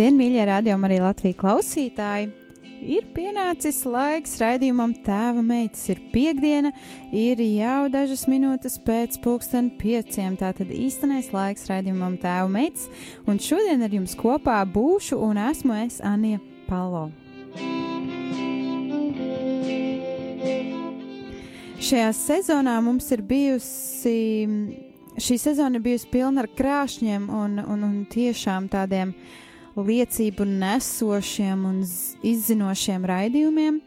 Labdien, mīļie radiokamā arī Latvijas klausītāji! Ir pienācis laiks raidījumam Tēva meitas. Ir piekdiena, ir jau dažas minūtes pēc pulksten pieciem. Tātad īstenais laiks raidījumam Tēva meitas. Un šodien ar jums kopā būšu un esmu es Anija Palo. Šajā sezonā mums ir bijusi, šī sezona ir bijusi pilna ar krāšņiem un, un, un tiešām tādiem uh, liecību nesošiem un izzinošiem raidījumiem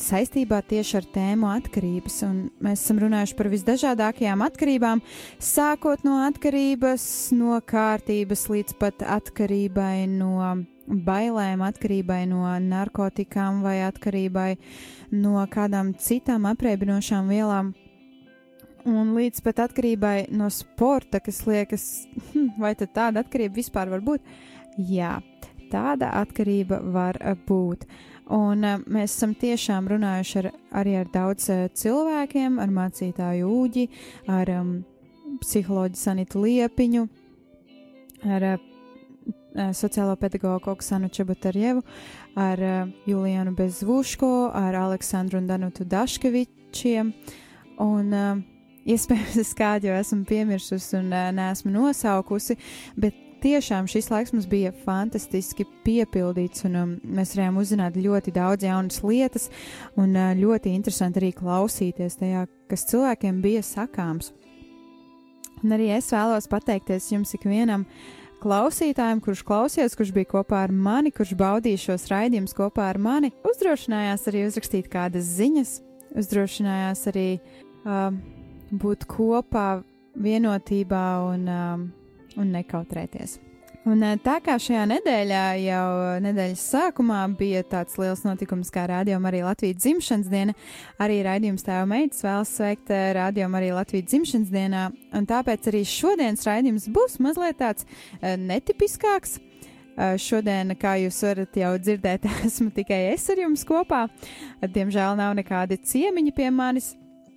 saistībā tieši ar tēmu atkarības. Un mēs esam runājuši par visdažādākajām atkarībām, sākot no atkarības, no kārtības līdz pat atkarībai no bailēm, atkarībai no narkotikām vai atkarībai no kādām citām apreibinošām vielām. Un līdz pat atkarībai no sporta, kas liekas, hm, vai tāda atkarība vispār var būt. Uh, Jā, tāda atkarība var eh, būt. Un uh, mēs esam tiešām runājuši ar, arī ar daudz uh, cilvēkiem, ar mācītāju Ūģi, ar um, psiholoģiju Sanitu Liepiņu, ar uh, sociālo pedagogu Oksanu Čebutarjevu, ar uh, Julianu Bezvuško, ar Aleksandru un Danutu Daškevičiem. Un, uh, iespējams, es kādu jau esmu piemirsusi un uh, neesmu nosaukusi, bet tiešām šis laiks mums bija fantastiski piepildīts, un um, mēs varējām uzzināt ļoti daudz jaunas lietas, un uh, ļoti interesanti arī klausīties tajā, kas cilvēkiem bija sakāms. Un arī es vēlos pateikties jums ikvienam klausītājam, kurš klausījās, kurš bija kopā ar mani, kurš baudīja šos raidījumus kopā ar mani, uzdrošinājās arī uzrakstīt kādas ziņas, uzdrošinājās arī uh, būt kopā vienotībā un um, un nekautrēties. Un eh, tā kā šajā nedēļā jau nedēļas sākumā bija tāds liels notikums kā Rādījuma arī Latvijas dzimšanas diena, arī raidījums tēva meitas vēlas sveikt eh, Rādījuma arī Latvijas dzimšanas dienā, un tāpēc arī šodienas raidījums būs mazliet tāds netipiskāks. Šodien, kā jūs varat jau dzirdēt, esmu tikai es ar jums kopā. Diemžēl nav nekādi ciemiņi pie manis,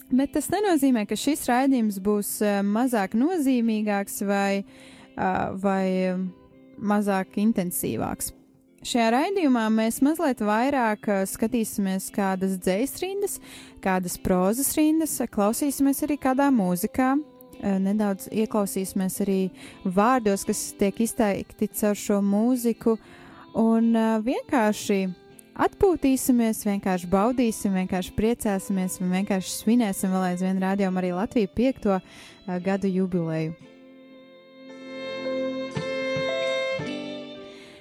Bet tas nenozīmē, ka šis raidījums būs uh, mazāk nozīmīgāks vai, uh, vai mazāk intensīvāks. Šajā raidījumā mēs mazliet vairāk uh, skatīsimies kādas dzīslas rindas, kādas prozas rindas, klausīsimies arī kādā mūzikā, nedaudz ieklausīsimies arī vārdos, kas tiek izteikti caur šo mūziku, un vienkārši atpūtīsimies, vienkārši baudīsim, vienkārši priecāsimies un vienkārši svinēsim vēl aizvien rādījumā arī Latviju piekto uh, gadu jubileju.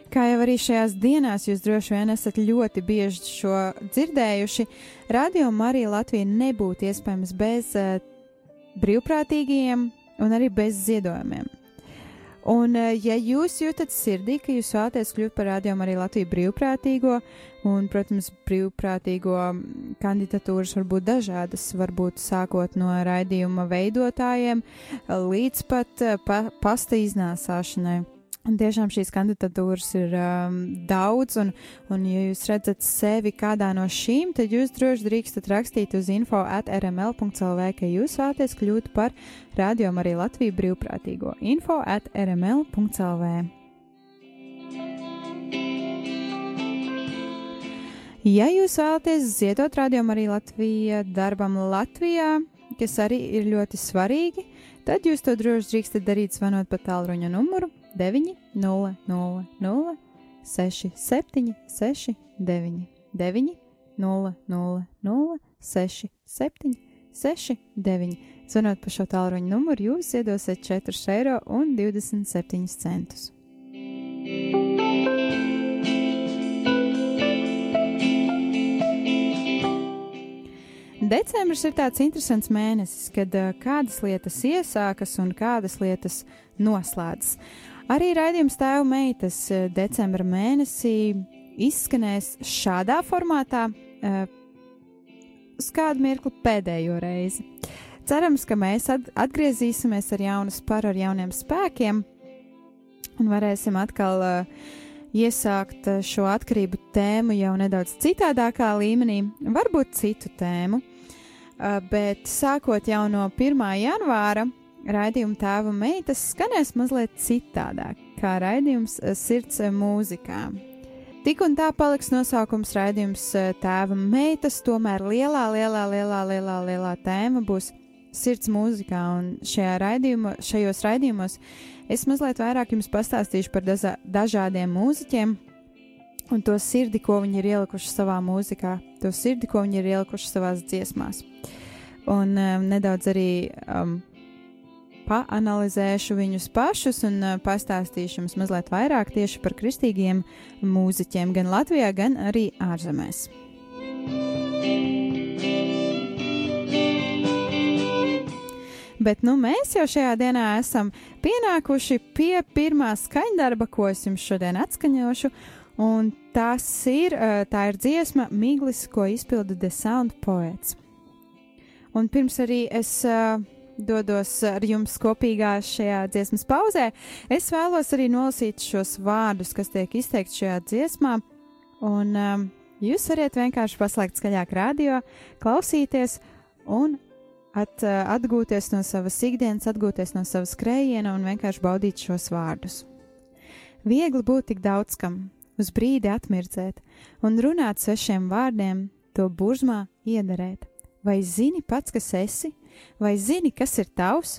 Kā jau arī šajās dienās jūs droši vien esat ļoti bieži šo dzirdējuši, Radio Marija Latvija nebūtu iespējams bez uh, brīvprātīgajiem un arī bez ziedojumiem. Un, eh, ja jūs jūtat sirdī, ka jūs vēlaties kļūt par rādījumu arī Latviju brīvprātīgo, un, protams, brīvprātīgo kandidatūras var būt dažādas, varbūt sākot no raidījuma veidotājiem līdz pat eh, pa, pasta iznāsāšanai. Un tiešām šīs kandidatūras ir um, daudz, un, un, ja jūs redzat sevi kādā no šīm, tad jūs droši drīkstat rakstīt uz info atrml.clv, ka jūs vēlaties kļūt par rādījumu arī Latviju brīvprātīgo. info atrml.clv. Ja jūs vēlaties ziedot rādījumu arī Latvija darbam Latvijā, kas arī ir ļoti svarīgi, tad jūs to droši drīkstat darīt zvanot pa tālruņa numuru 9, 0, 0, 0, 6, 7, 6, 9, 9, 0, 0, 0, 6, 7, 69. Zvanot pa šo tālruņa numuru, jūs iedosiet 4,27 centus. Decembris ir tāds interesants mēnesis, kad uh, kādas lietas iesākas un kādas lietas noslēdzas. Arī raidījums Tēva meitas uh, decembra mēnesī izskanēs šādā formātā uh, uz kādu mirkli pēdējo reizi. Cerams, ka mēs atgriezīsimies ar jaunu sparu, ar jauniem spēkiem un varēsim atkal uh, iesākt šo atkarību tēmu jau nedaudz citādākā līmenī, varbūt citu tēmu. Uh, bet sākot jau no 1. janvāra, raidījuma tēva meitas skanēs mazliet citādāk, kā raidījums uh, sirds mūzikā. Tik un tā paliks nosaukums raidījums tēva meitas, tomēr lielā, lielā, lielā, lielā, lielā tēma būs sirds mūzikā, un šajā raidījumā, šajos raidījumos es mazliet vairāk jums pastāstīšu par daza, dažādiem mūziķiem un to sirdi, ko viņi ir ielikuši savā mūzikā, to sirdi, ko viņi ir ielikuši savās dziesmās. Un um, nedaudz arī um, paanalizēšu viņus pašus un uh, pastāstīšu jums mazliet vairāk tieši par kristīgiem mūziķiem gan Latvijā, gan arī ārzemēs. Bet nu, mēs jau šajā dienā esam pienākuši pie pirmā skaņdarba, ko es jums šodien atskaņošu. Un tas ir, tā ir dziesma Miglis, ko izpilda The Sound Poets. Un pirms arī es uh, dodos ar jums kopīgā šajā dziesmas pauzē, es vēlos arī nolasīt šos vārdus, kas tiek izteikti šajā dziesmā. Un um, jūs varat vienkārši paslēgt skaļāk radio, klausīties un at, eh, atgūties no savas ikdienas, atgūties no savas skrējiena un vienkārši baudīt šos vārdus. Viegli būt tik daudz kam, uz brīdi atmirdzēt un runāt svešiem vārdiem, to burzmā iederēt. Vai zini pats, kas esi, vai zini, kas ir tavs?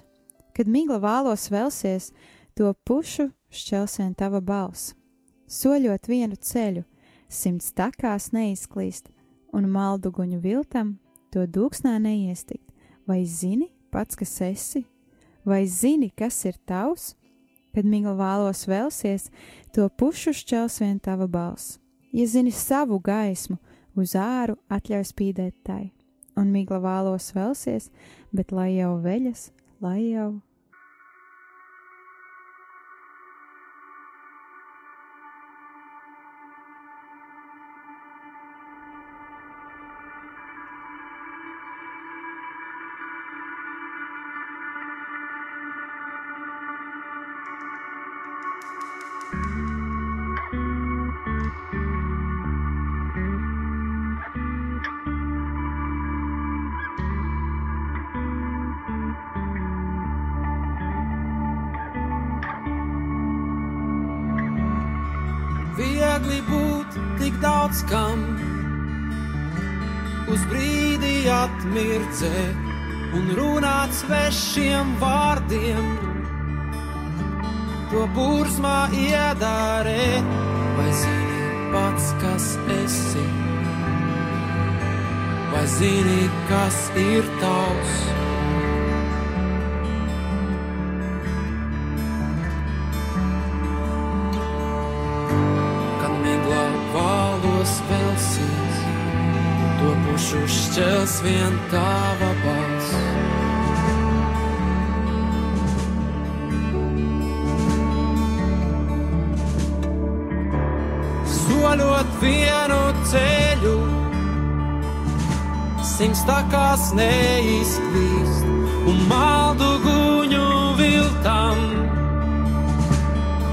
Kad migla vālos velsies, to pušu šķelsvien tava balss. Soļot vienu ceļu, simts takās neizklīst, un malduguņu viltam to dūksnā neiestikt Vai zini pats, kas esi? Vai zini, kas ir tavs? Kad migla vālos velsies, to pušu šķels vien tava balss. Ja zini savu gaismu, uz āru atļauj spīdēt tai, un migla vālos velsies, bet lai jau veļas, lai jau viegli būt tik daudz kam. Uz brīdi atmirdzēt un runāt svešiem vārdiem. To burzmā iedārēt, vai zini pats, kas esi? Vai zini, kas ir tavs? Šķels vien tava balss. Soļot vienu ceļu, simts takās neizklīst, un maldu guņu viltam,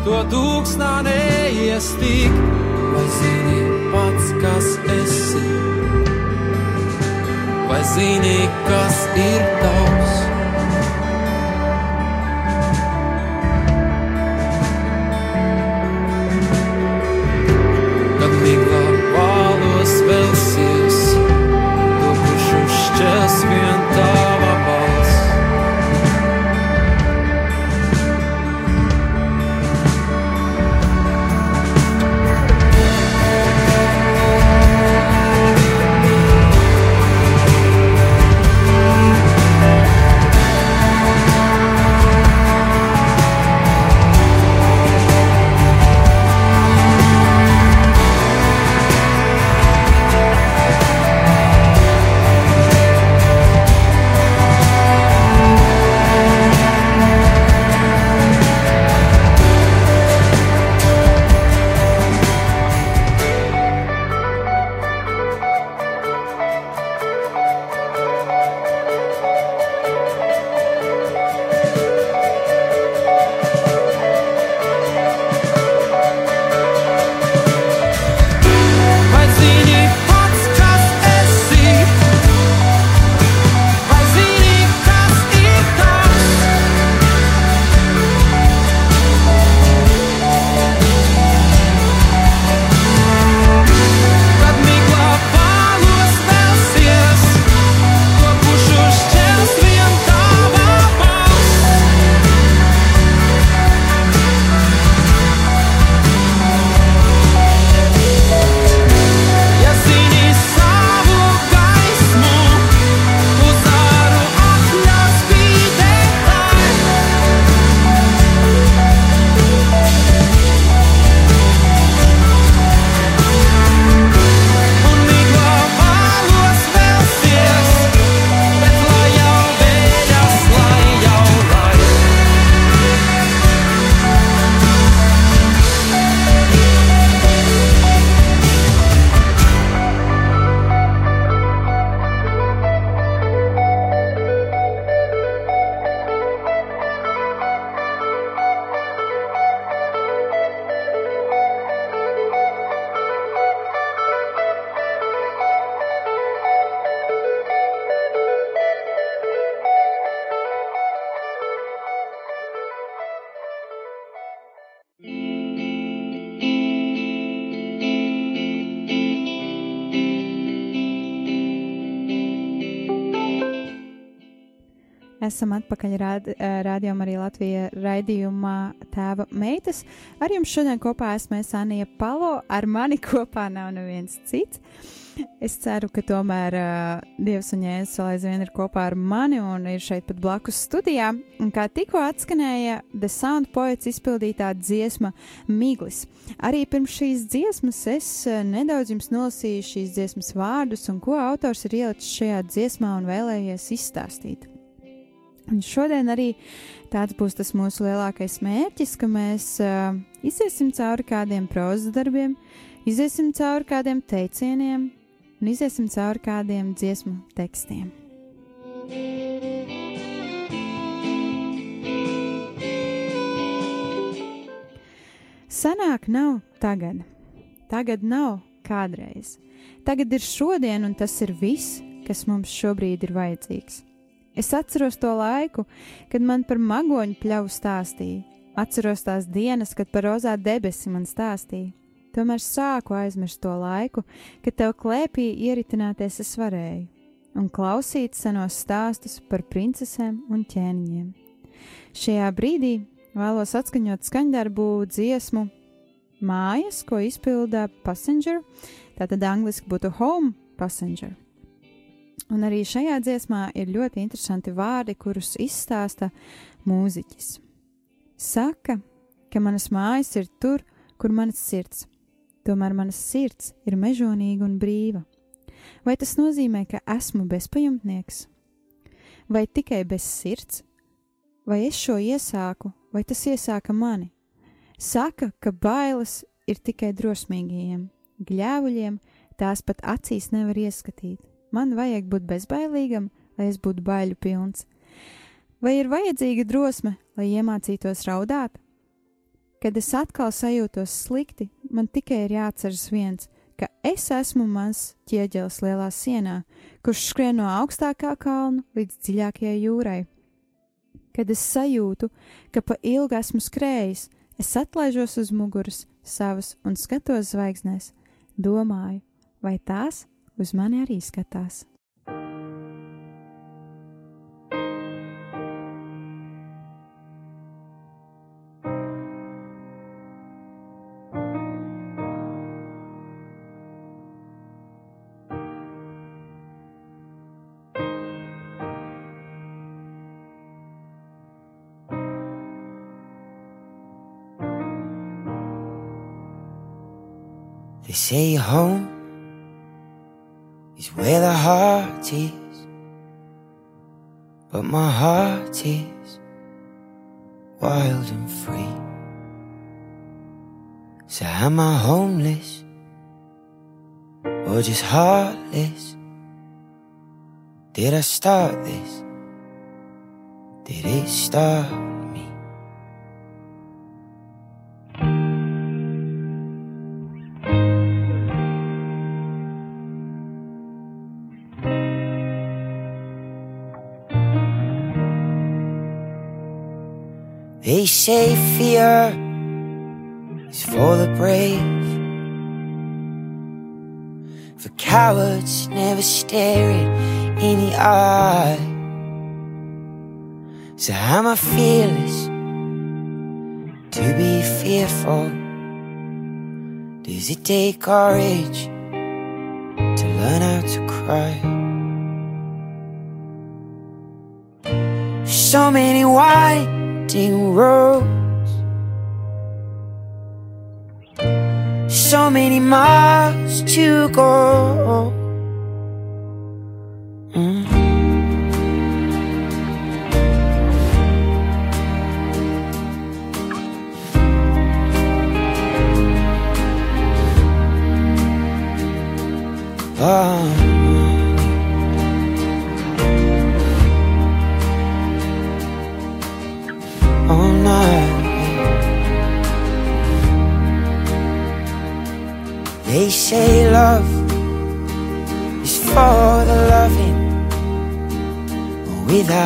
to tūksnā neiestīk, vai zini pats, kas esi zini, kas ir tavs? Esam atpakaļ rād, rādījumā arī Latvijā raidījumā Tēva meitas. Ar jums šodien kopā esmu Anija Palo, ar mani kopā nav neviens cits. Es ceru, ka tomēr uh, Dievs un Jēzus vēl aizvien ir kopā ar mani un ir šeit pat blakus studijā. Un kā tikko atskanēja The Sound Poets izpildītā dziesma Miglis. Arī pirms šīs dziesmas es uh, nedaudz jums nolasīju šīs dziesmas vārdus un ko autors ir ielicis šajā dziesmā un vēlējies izstāstīt. Un šodien arī tāds būs tas mūsu lielākais mērķis, ka mēs uh, iziesim cauri kādiem prozas darbiem, iziesim cauri kādiem teicieniem un iziesim cauri kādiem dziesmu tekstiem. Senāk nav tagad, tagad nav kādreiz. Tagad ir šodien, un tas ir viss, kas mums šobrīd ir vajadzīgs. Es atceros to laiku, kad man par magoņu pļauju stāstīja. Atceros tās dienas, kad par rozā debesi man stāstīja. Tomēr sāku aizmirst to laiku, kad tev klēpī ieritināties es varēju, un klausīt senos stāstus par princesēm un ķēniņiem. Šajā brīdī vēlos atskaņot skaņdarbu dziesmu Mājas, ko izpilda Passenger, tātad angliski būtu Home Passenger. Un arī šajā dziesmā ir ļoti interesanti vārdi, kurus izstāsta mūziķis. Saka, ka manas mājas ir tur, kur manas sirds, tomēr manas sirds ir mežonīga un brīva. Vai tas nozīmē, ka esmu bezpajumtnieks? Vai tikai bez sirds? Vai es šo iesāku, vai tas iesāka mani? Saka, ka bailes ir tikai drosmīgajiem, gļēvuļiem, tās pat acīs nevar ieskatīt Man vajag būt bezbailīgam, lai es būtu baiļu pilns. Vai ir vajadzīga drosme, lai iemācītos raudāt? Kad es atkal sajūtos slikti, man tikai ir jāatceras viens, ka es esmu mans ķieģelis lielā sienā, kurš skrien no augstākā kalna līdz dziļākajai jūrai. Kad es sajūtu, ka pa ilgi esmu skrējis, es atlaižos uz muguras savas un skatos zvaigznēs, domāju, vai tās uz mani arī skatās. They say home where the heart is. But my heart is wild and free. So am I homeless or just heartless? Did I start this? Did it start? Say fear is for the brave. For cowards never stare it in the eye. So am I fearless to be fearful? Does it take courage to learn how to cry? So many white winding roads. So many miles to go.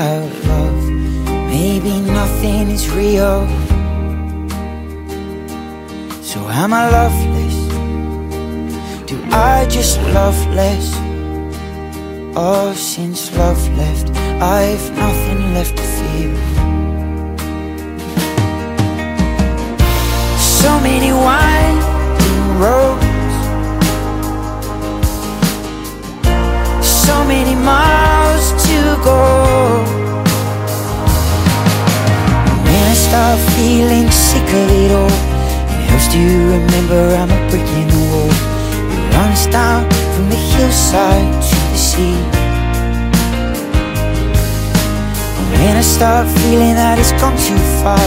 Without love, maybe nothing is real. So am I loveless? Do I just love less? Oh, since love left, I've nothing left to fear. So many winding roads, so many miles to go. When I start feeling sick of it all, it helps to remember I'm a brick in the wall. It runs down from the hillside to the sea. When I start feeling that it's gone too far,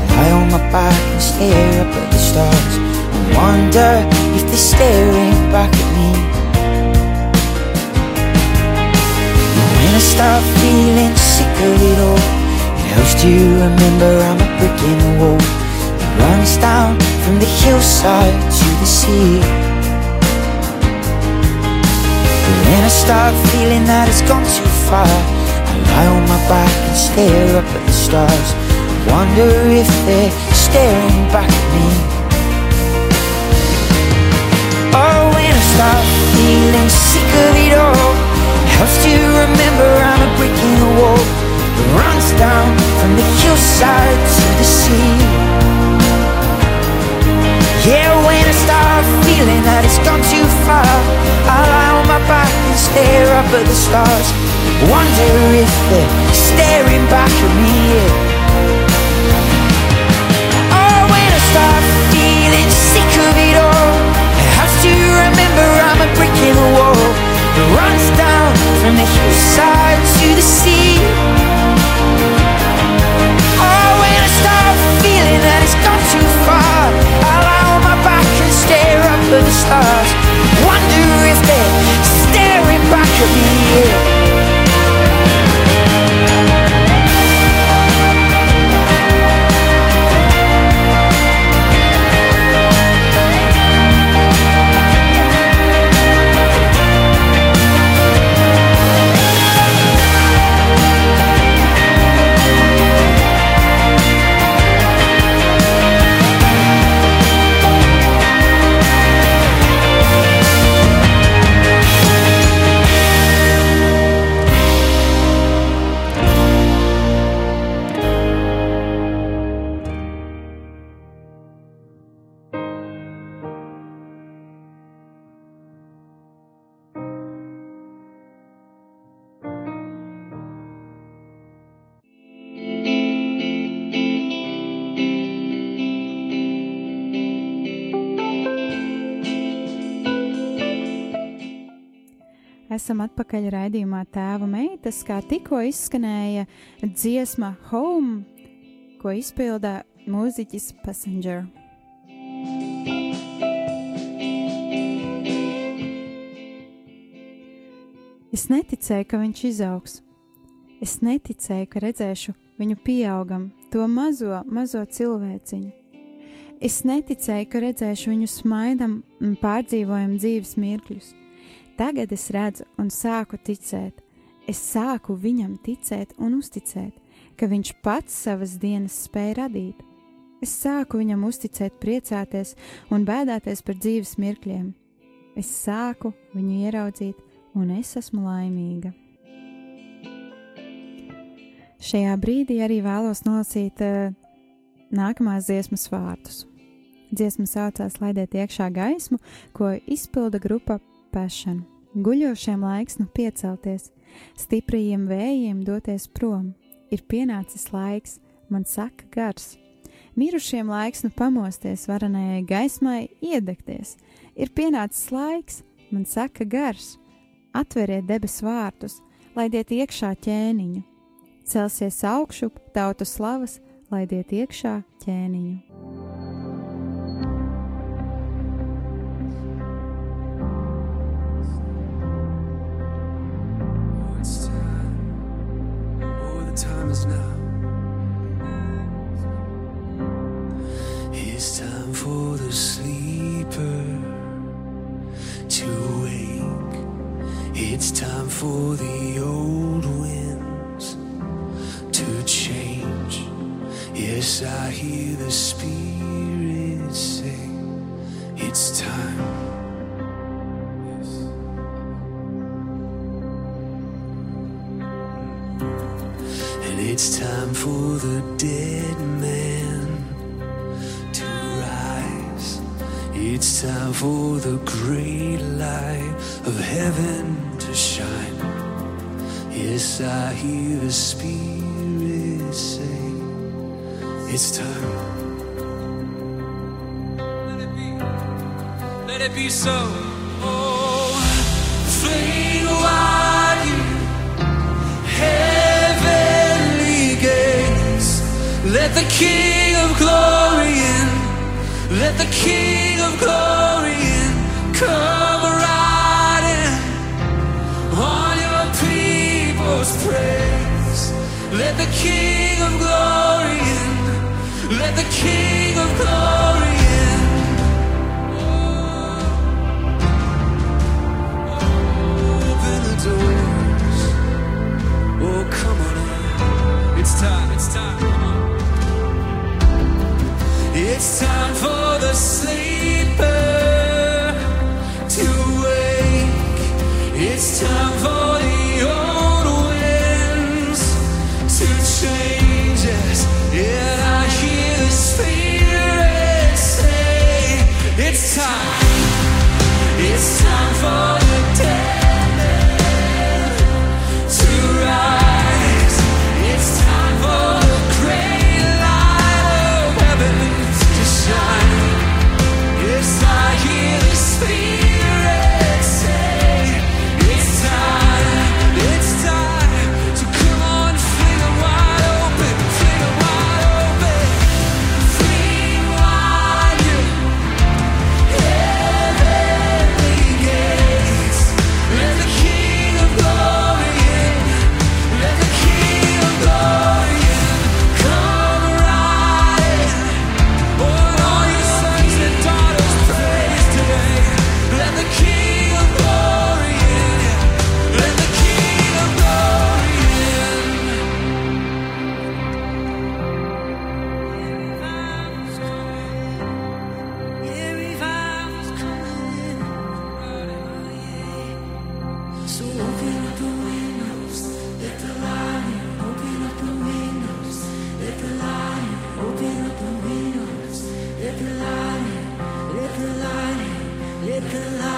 I lie on my back and stare up at the stars. And wonder if they're staring back at me. When I start feeling sick of it all, it helps to remember I'm a brick in the wall. It runs down from the hillside to the sea. But when I start feeling that it's gone too far, I lie on my back and stare up at the stars. Wonder if they're staring back at me. Oh, when I start feeling sick of it all, helps to remember I'm a brick in the wall that runs down from the hillside to the sea. Yeah, when I start feeling that it's gone too far, I lie on my back and stare up at the stars. Wonder if they're staring back at me. Yeah. Oh, when I start feeling sick of it all, helps to remember I'm a brick in the wall that runs down from the hillside to the sea. Oh, when I start feeling that it's gone too far, I lie on my back and stare up at the stars. Wonder if they're staring back at me. Esam atpakaļ raidījumā Tēva meitas, kā tikko izskanēja dziesma Home, ko izpildā mūziķis Passenger. Es neticēju, ka viņš izaugs. Es neticēju, ka redzēšu viņu pieaugam, to mazo, mazo cilvēciņu. Es neticēju, ka redzēšu viņu smaidam un pārdzīvojam dzīves mirkļus. Tagad es redzu un sāku ticēt. Es sāku viņam ticēt un uzticēt, ka viņš pats savas dienas spēja radīt. Es sāku viņam uzticēt, priecāties un bēdāties par dzīves mirkļiem. Es sāku viņu ieraudzīt, un es esmu laimīga. Šajā brīdī arī vēlos nolasīt uh, nākamās dziesmas vārdus. Dziesma saucās Laidiet iekšā gaismu, ko izpilda grupa Passion. Guļošiem laiks nu piecelties, stiprajiem vējiem doties prom. Ir pienācis laiks, man saka gars. Mirušiem laiks nu pamosties, varenajai gaismai iedegties. Ir pienācis laiks, man saka gars. Atveriet debesu vārtus, laidiet iekšā ķēniņu. Celsies augšup tautu slavas, laidiet iekšā ķēniņu. now. Let the King of Glory in. Come riding on your people's praise. Let the King of Glory in. Let the King of Glory. like a light.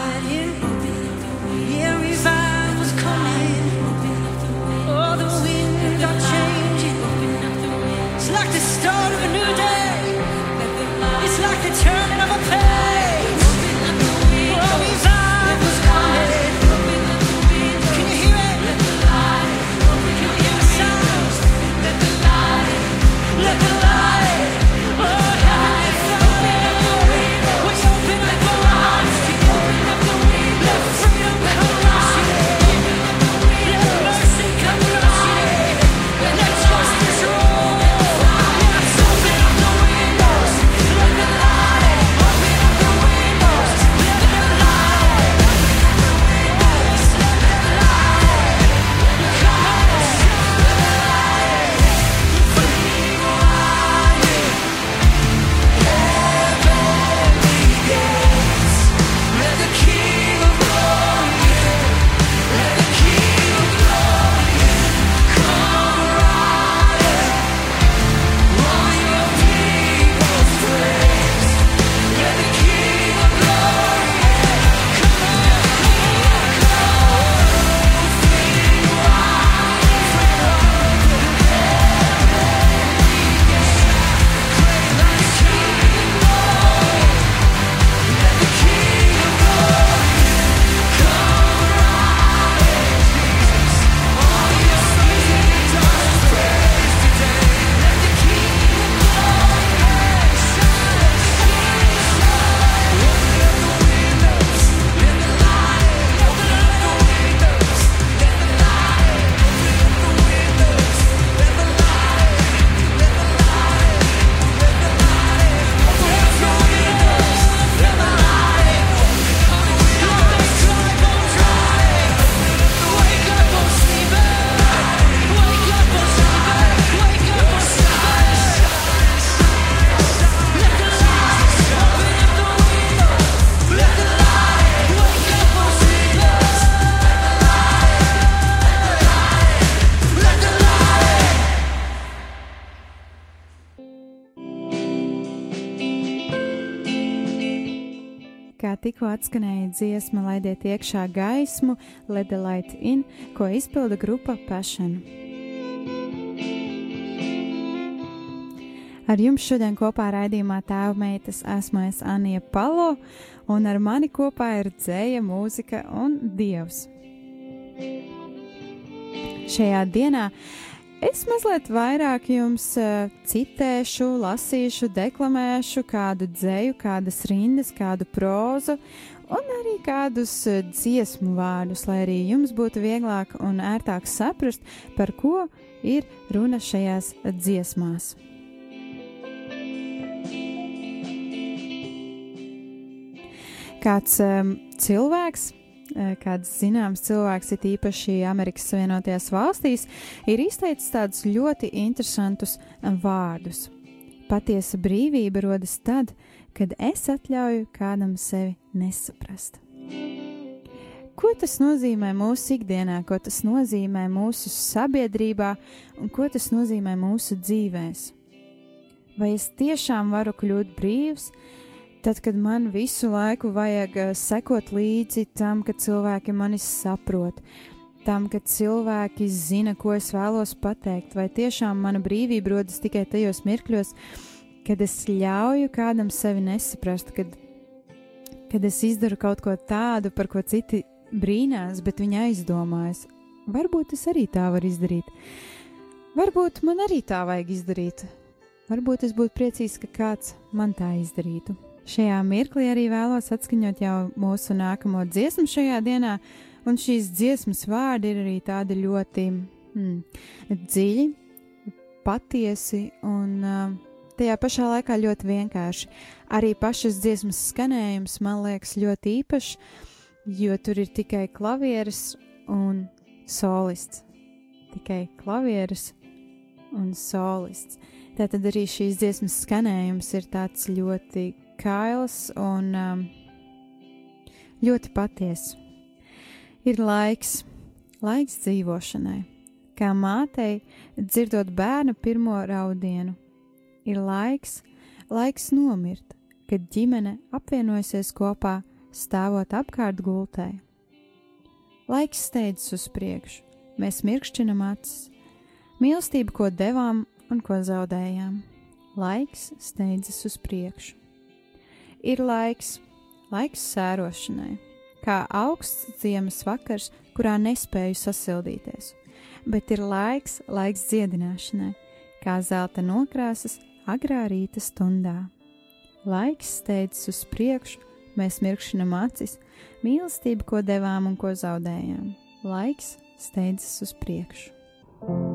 Atskanēja dziesma Laidiet iekšā gaismu, Let the Light In, ko izpilda grupa Passion. Ar jums šodien kopā raidījumā tēva meitas esmu es Anija Palo, un ar mani kopā ir dzēja, mūzika un dievs. Šajā dienā es mazliet vairāk jums uh, citēšu, lasīšu, deklamēšu kādu dzēju, kādas rindas, kādu prózu un arī kādus uh, dziesmu vārdus, lai arī jums būtu vieglāk un ērtāk saprast, par ko ir runa šajās dziesmās. kāds um, cilvēks, kāds zināms cilvēks, ir īpaši Amerikas Savienotajās valstīs, ir izteicis tādus ļoti interesantus um, vārdus. Patiesa brīvība rodas tad, kad es atļauju kādam sevi nesaprast. Ko tas nozīmē mūsu ikdienā, ko tas nozīmē mūsu sabiedrībā un ko tas nozīmē mūsu dzīvēs? Vai es tiešām varu kļūt brīvs, tad, kad man visu laiku vajag uh, sekot līdzi tam, ka cilvēki mani saprot, tam, ka cilvēki zina, ko es vēlos pateikt, vai tiešām mana brīvība rodas tikai tajos mirkļos, kad es ļauju kādam sevi nesaprast, kad, kad es izdaru kaut ko tādu, par ko citi brīnās, bet viņi aizdomājas. Varbūt es arī tā varu izdarīt. Varbūt man arī tā vajag izdarīt. Varbūt es būtu priecīgs, ka kāds man tā izdarītu. Šajā mirklī arī vēlos atskaņot jau mūsu nākamo dziesmu šajā dienā, un šīs dziesmas vārdi ir arī tādi ļoti hmm, dziļi, patiesi un uh, tajā pašā laikā ļoti vienkārši. Arī pašas dziesmas skanējums man liekas ļoti īpašs, jo tur ir tikai klavieres un solists. Tikai klavieres un solists. Tātad arī šīs dziesmas skanējums ir tāds ļoti kails un um, ļoti patiess. Ir laiks, laiks dzīvošanai, kā mātei dzirdot bērnu pirmo raudienu. Ir laiks, laiks nomirt, kad ģimene apvienojasies kopā, stāvot apkārt gultai. Laiks steidzas uz priekšu, mēs mirkšķinam acis, mīlestību, ko devām un ko zaudējām. Laiks steidzas uz priekšu ir laiks, laiks sērošanai, kā augsts ziemas vakars, kurā nespēju sasildīties, bet ir laiks, laiks dziedināšanai, kā zelta nokrāsas agrā rīta stundā. Laiks steidzas uz priekšu, mēs mirkšķinam acis, mīlestību, ko devām un ko zaudējām. Laiks steidzas uz priekšu. There's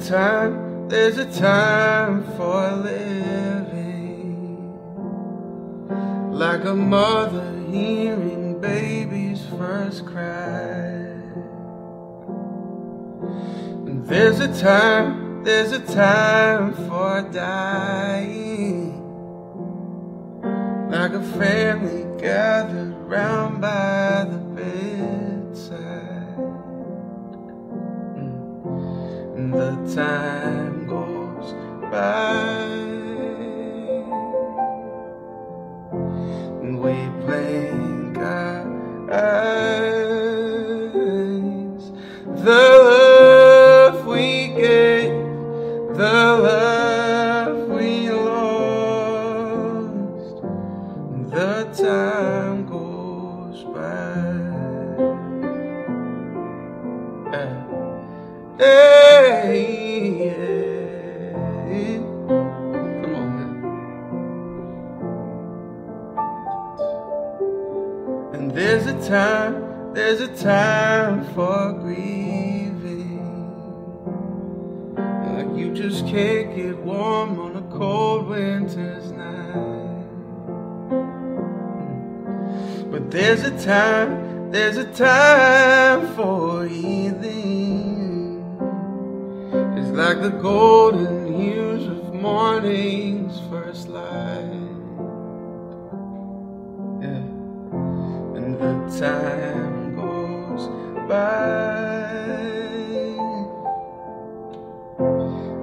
a time, there's a time for living. Like a mother hearing baby's first cry. And there's a time, there's a time for dying. Like a family gathered round by the time goes by. We blink our eyes. The love we gave, the love time, there's a time for grieving. Like you just can't get warm on a cold winter's night. But there's a time, there's a time for healing. It's like the golden hues of morning's time goes by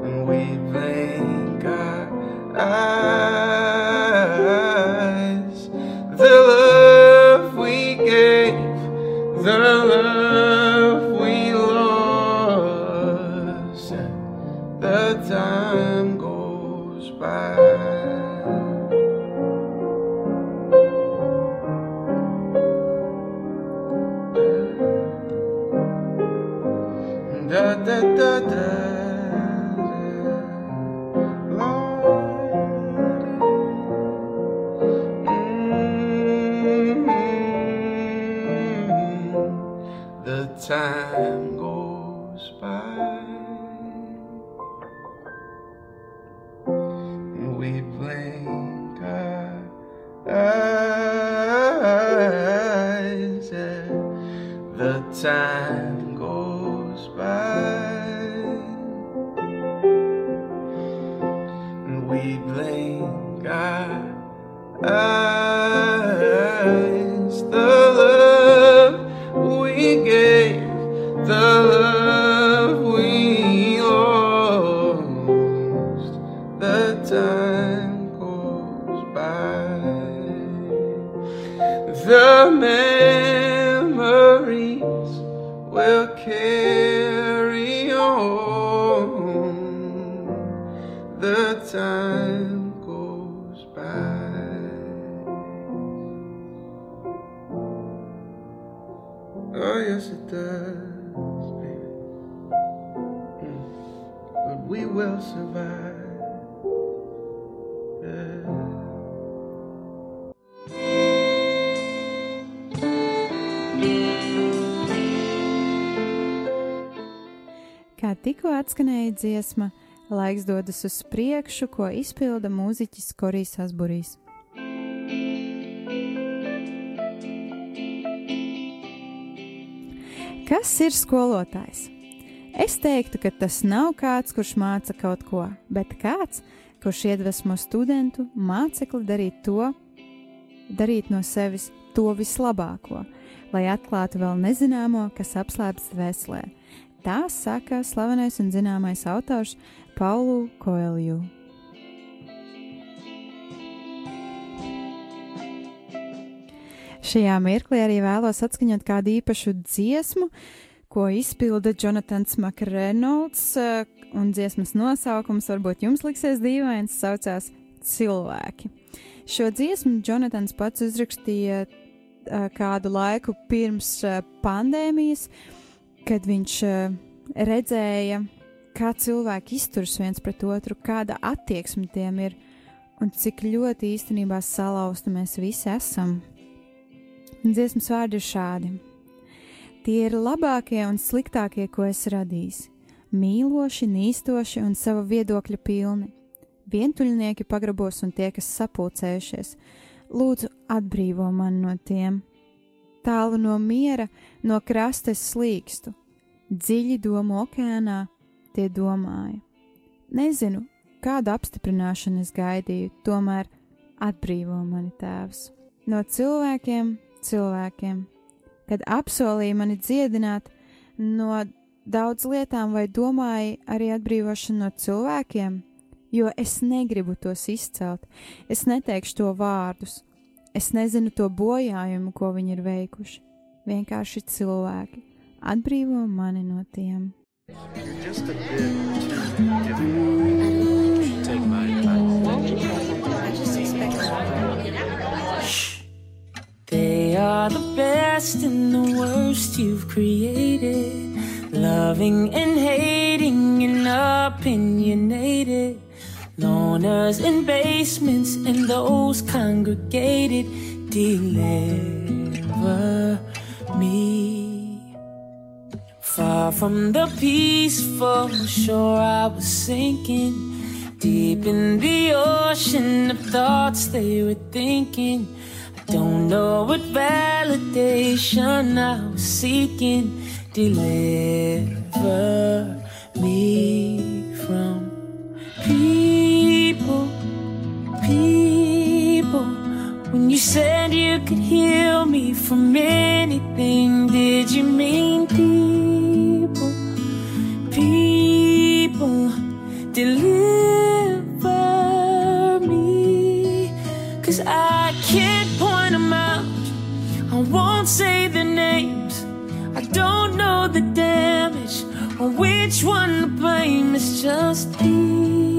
and we blink our eyes. The time goes by. We blink our eyes and the time goes by. And we blink our eyes. Atskanēja dziesma, laiks dodas uz priekšu, ko izpilda mūziķis Korijs Asburīs. Kas ir skolotājs? Es teiktu, ka tas nav kāds, kurš māca kaut ko, bet kāds, kurš iedvesmo studentu mācekli darīt to, darīt no sevis to vislabāko, lai atklātu vēl nezināmo, kas apslēpts dvēselē. Tā saka slavenais un zināmais autors Paulu Koelju. Šajā mirklī arī vēlos atskaņot kādu īpašu dziesmu, ko izpilda Jonatans Makrenolds, eh, un dziesmas nosaukums varbūt jums liksies dīvains, saucās Cilvēki. Šo dziesmu Jonatans pats uzrakstīja eh, kādu laiku pirms eh, pandēmijas, kad viņš eh, redzēja, kā cilvēki izturas viens pret otru, kāda attieksme tiem ir un cik ļoti īstenībā salauzti mēs visi esam. Dziesmas vārdi ir šādi: Tie ir labākie un sliktākie, ko es radījis, mīloši, nīstoši un sava viedokļa pilni, vientuļnieki pagrabos un tie, kas sapulcējušies. Lūdzu, atbrīvo mani no tiem! Tālu no miera, no krasta es slīkstu, dziļi domu okeānā tie domāja. Nezinu, kādu apstiprināšanu es gaidīju, tomēr atbrīvo mani tēvs. No cilvēkiem, cilvēkiem, kad apsolīja mani dziedināt no daudz lietām, vai domāja arī atbrīvošanu no cilvēkiem, jo es negribu tos izcelt, es neteikšu to vārdus, es nezinu to bojājumu, ko viņi ir veikuši. Vienkārši cilvēki atbrīvo mani no tiem. They are the best and the worst you've created. Loving and hating In basements and those congregated. Deliver me. Far from the peaceful shore I was sinking. Deep in the ocean of thoughts they were thinking. I don't know what validation I was seeking. Deliver me You could heal me from anything. Did you mean people? People, deliver me. Cause I can't point them out. I won't say their names. I don't know the damage or which one to blame. It's just people.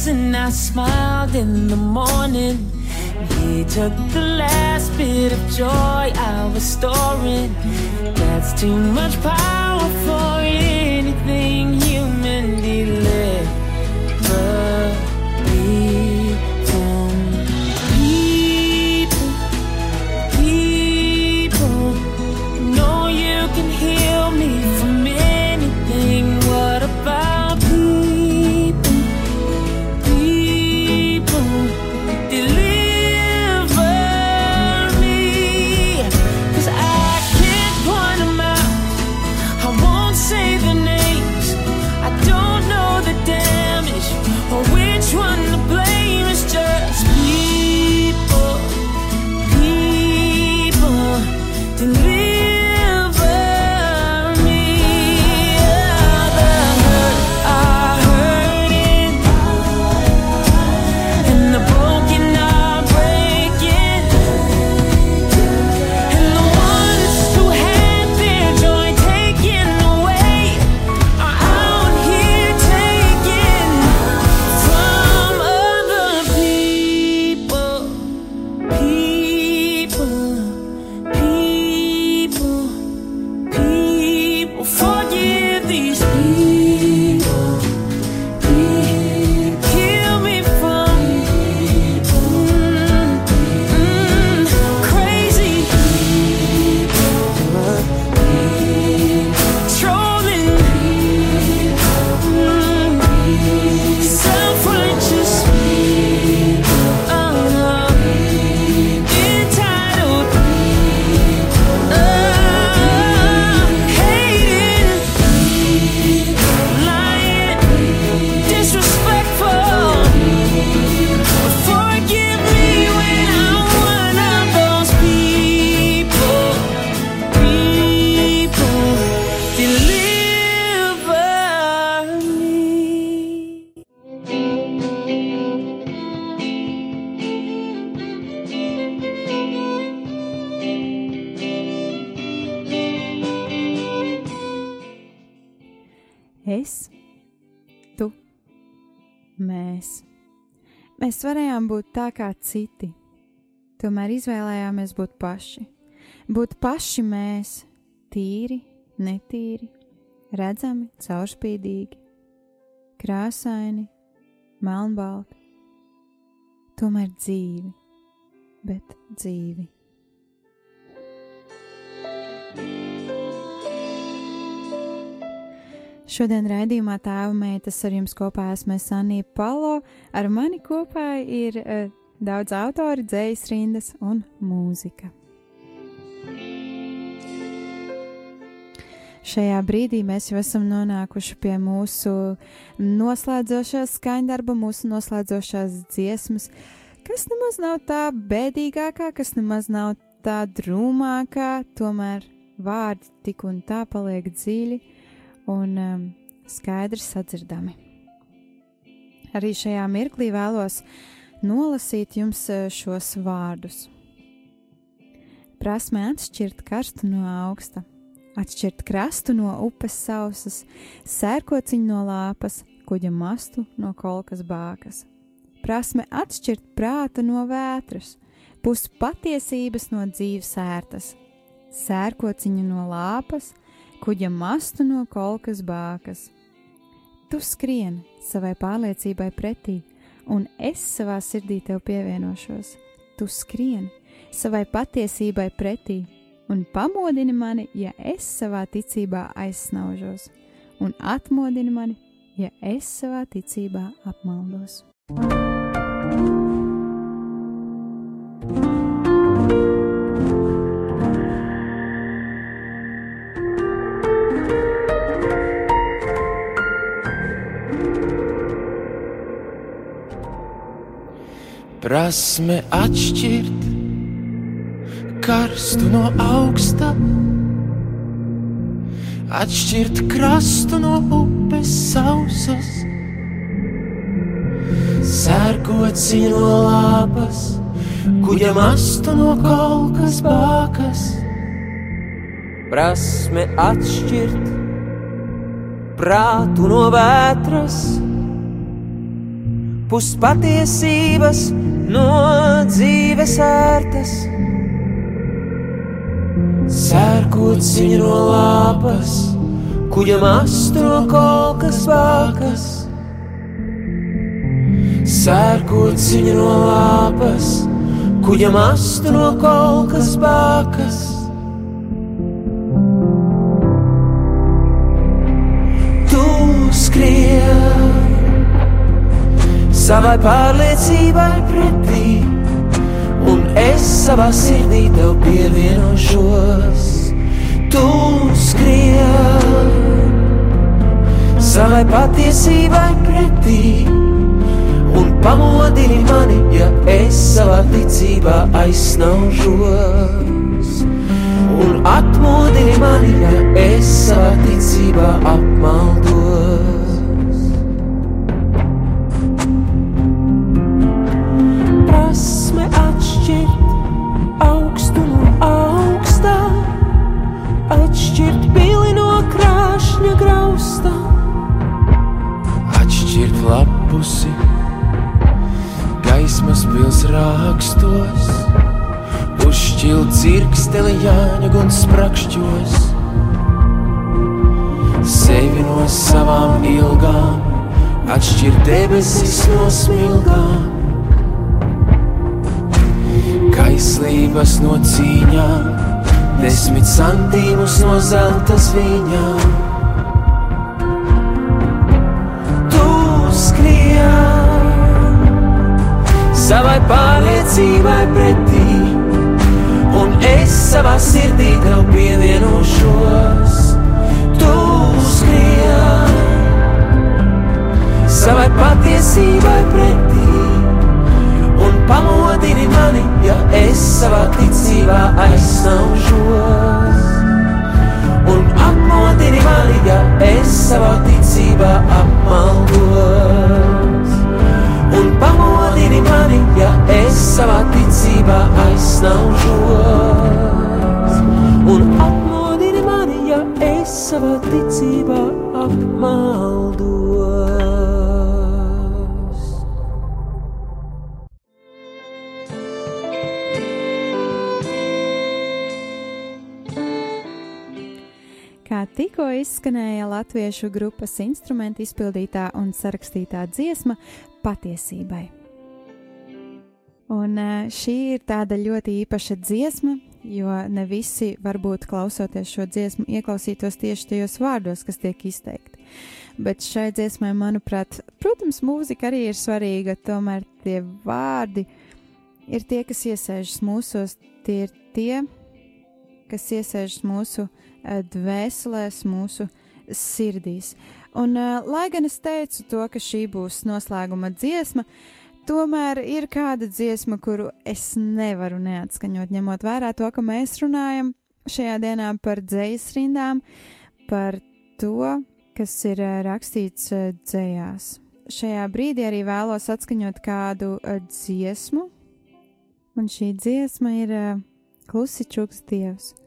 Reason I smiled in the morning. He took the last bit of joy I was storing. That's too much power for anything Mēs varējām būt tā kā citi, tomēr izvēlējāmies būt paši. Būt paši mēs, tīri, netīri, redzami, caurspīdīgi, krāsaini, melnbalti. Tomēr dzīvi, bet dzīvi. Šodien raidījumā tēva meitas ar jums kopā esmu Sanija Palo. Ar mani kopā ir uh, daudz autori, dzējas rindas un mūzika. Šajā brīdī mēs jau esam nonākuši pie mūsu noslēdzošās skaņdarba, mūsu noslēdzošās dziesmas, kas nemaz nav tā bēdīgākā, kas nemaz nav tā drūmākā, tomēr vārdi tik un tā paliek dziļi un um, skaidri sadzirdami. Arī šajā mirklī vēlos nolasīt jums uh, šos vārdus. Prasme atšķirt karstu no augsta, atšķirt krastu no upes sausas, sērkociņu no lāpas, kuģa mastu no kolkas bākas. Prasme atšķirt prātu no vētras, pus patiesības no dzīves ērtas, sērkociņu no lāpas, kuģa mastu no kolkas bākas. Tu skrien savai pārliecībai pretī, un es savā sirdī tev pievienošos. Tu skrien savai patiesībai pretī, un pamodini mani, ja es savā ticībā aizsnaužos, un atmodini mani, ja es savā ticībā apmaldos. Prasme atšķirt karstu no augsta, atšķirt krastu no upes sausas, sērkot no lāpas, kuģam astu no kolkas bākas. Prasme atšķirt prātu no vētras, puspatiesības no dzīves ērtas sērkot ziņu no lāpas, kuģam astu no kolkas vākas. Sērkot ziņu no lāpas, kuģam astu no kolkas vākas. Savai pārliecībai pretī un es savā sirdī tev pievienošos. Tu skrien savai patiesībai pretī un pamodini mani, ja es savā ticībā aizsnaužos. Un atmodini mani, ja es savā ticībā apmaldos. Lapusi gaismas pils rakstos, uzšķilt cirksteli jāņa un sprakšķos, sevi no savām ilgām, atšķirt debesis no smilgām. Kaislības no cīņām, desmit santīmus no zelta zvīņām. Savai pārliecībai pretī, un es savā sirdī tev pievienošos. Tu skrien savai patiesībai pretī un pamodini mani, ja es savā ticībā aizsnaužos. Un apmodini mani, ja es savā ticībā apmaldos. Un pamodini mani, ja es savā ticībā aizsnaužos. Un apmodini mani, ja es savā ticībā apmaldos. Izskanēja latviešu grupas instrumenta izpildītā un sarakstītā dziesma patiesībai. Un eh, šī ir tāda ļoti īpaša dziesma, jo ne visi varbūt klausoties šo dziesmu ieklausītos tieši tajos vārdos, kas tiek izteikti. Bet šai dziesmai, manuprāt, protams, mūzika arī ir svarīga, tomēr tie vārdi ir tie, kas iesēžas mūsos, tie ir tie, kas iesēžas mūsu dvēselēs, mūsu sirdīs. Un, eh, lai gan es teicu to, ka šī būs noslēguma dziesma, tomēr ir kāda dziesma, kuru es nevaru neatskaņot, ņemot vērā to, ka mēs runājam šajā dienā par dzīslu rindām, par to, kas ir eh, rakstīts eh, dzējās. Šajā brīdī arī vēlos atskaņot kādu eh, dziesmu, un šī dziesma ir eh, Klusi čuks dievs.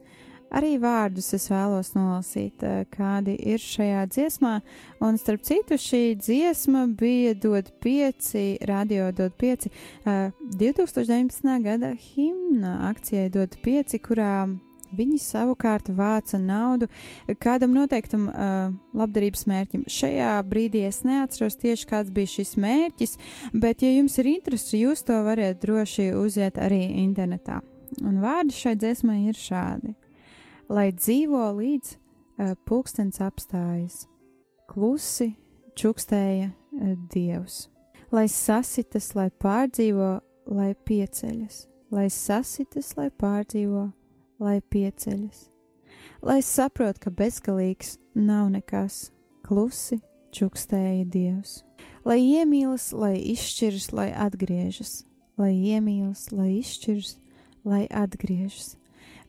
Arī vārdus es vēlos nolasīt, eh, kādi ir šajā dziesmā, un starp citu šī dziesma bija dod pieci, radio dod pieci, eh, 2019. gada himna akcijai dod pieci, kurā viņi savukārt vāca naudu kādam noteiktam uh, labdarības mērķim. Šajā brīdī es neatceros tieši kāds bija šis mērķis, bet, ja jums ir interesi, jūs to varat droši uziet arī internetā. Un vārdi šai dziesmai ir šādi: Lai dzīvo līdz uh, pulkstenis apstājas, klusi čukstēja uh, dievs. Lai sasitas, lai pārdzīvo, lai pieceļas, lai sasitas, lai pārdzīvo, lai pieceļas. Lai saprot, ka bezgalīgs nav nekas, klusi čukstēja dievs. Lai iemīlas, lai izšķiras, lai atgriežas, lai iemīlas, lai izšķiras, lai atgriežas.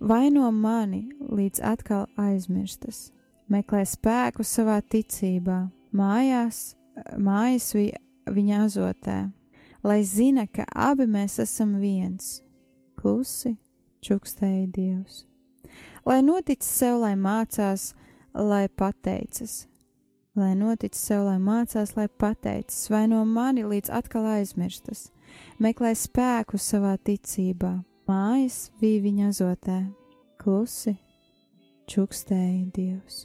Vaino mani līdz atkal aizmirstas, meklē spēku savā ticībā, mājās, mājas vi, viņa azotē, lai zina, ka abi mēs esam viens. Klusi čukstēja Dievs. Lai notic sev, lai mācās, lai pateicas, lai notic sev, lai mācās, lai pateicas, vai no mani līdz atkal aizmirstas, meklē spēku savā ticībā, mājas bija viņa azotē, klusi čukstēja Dievs.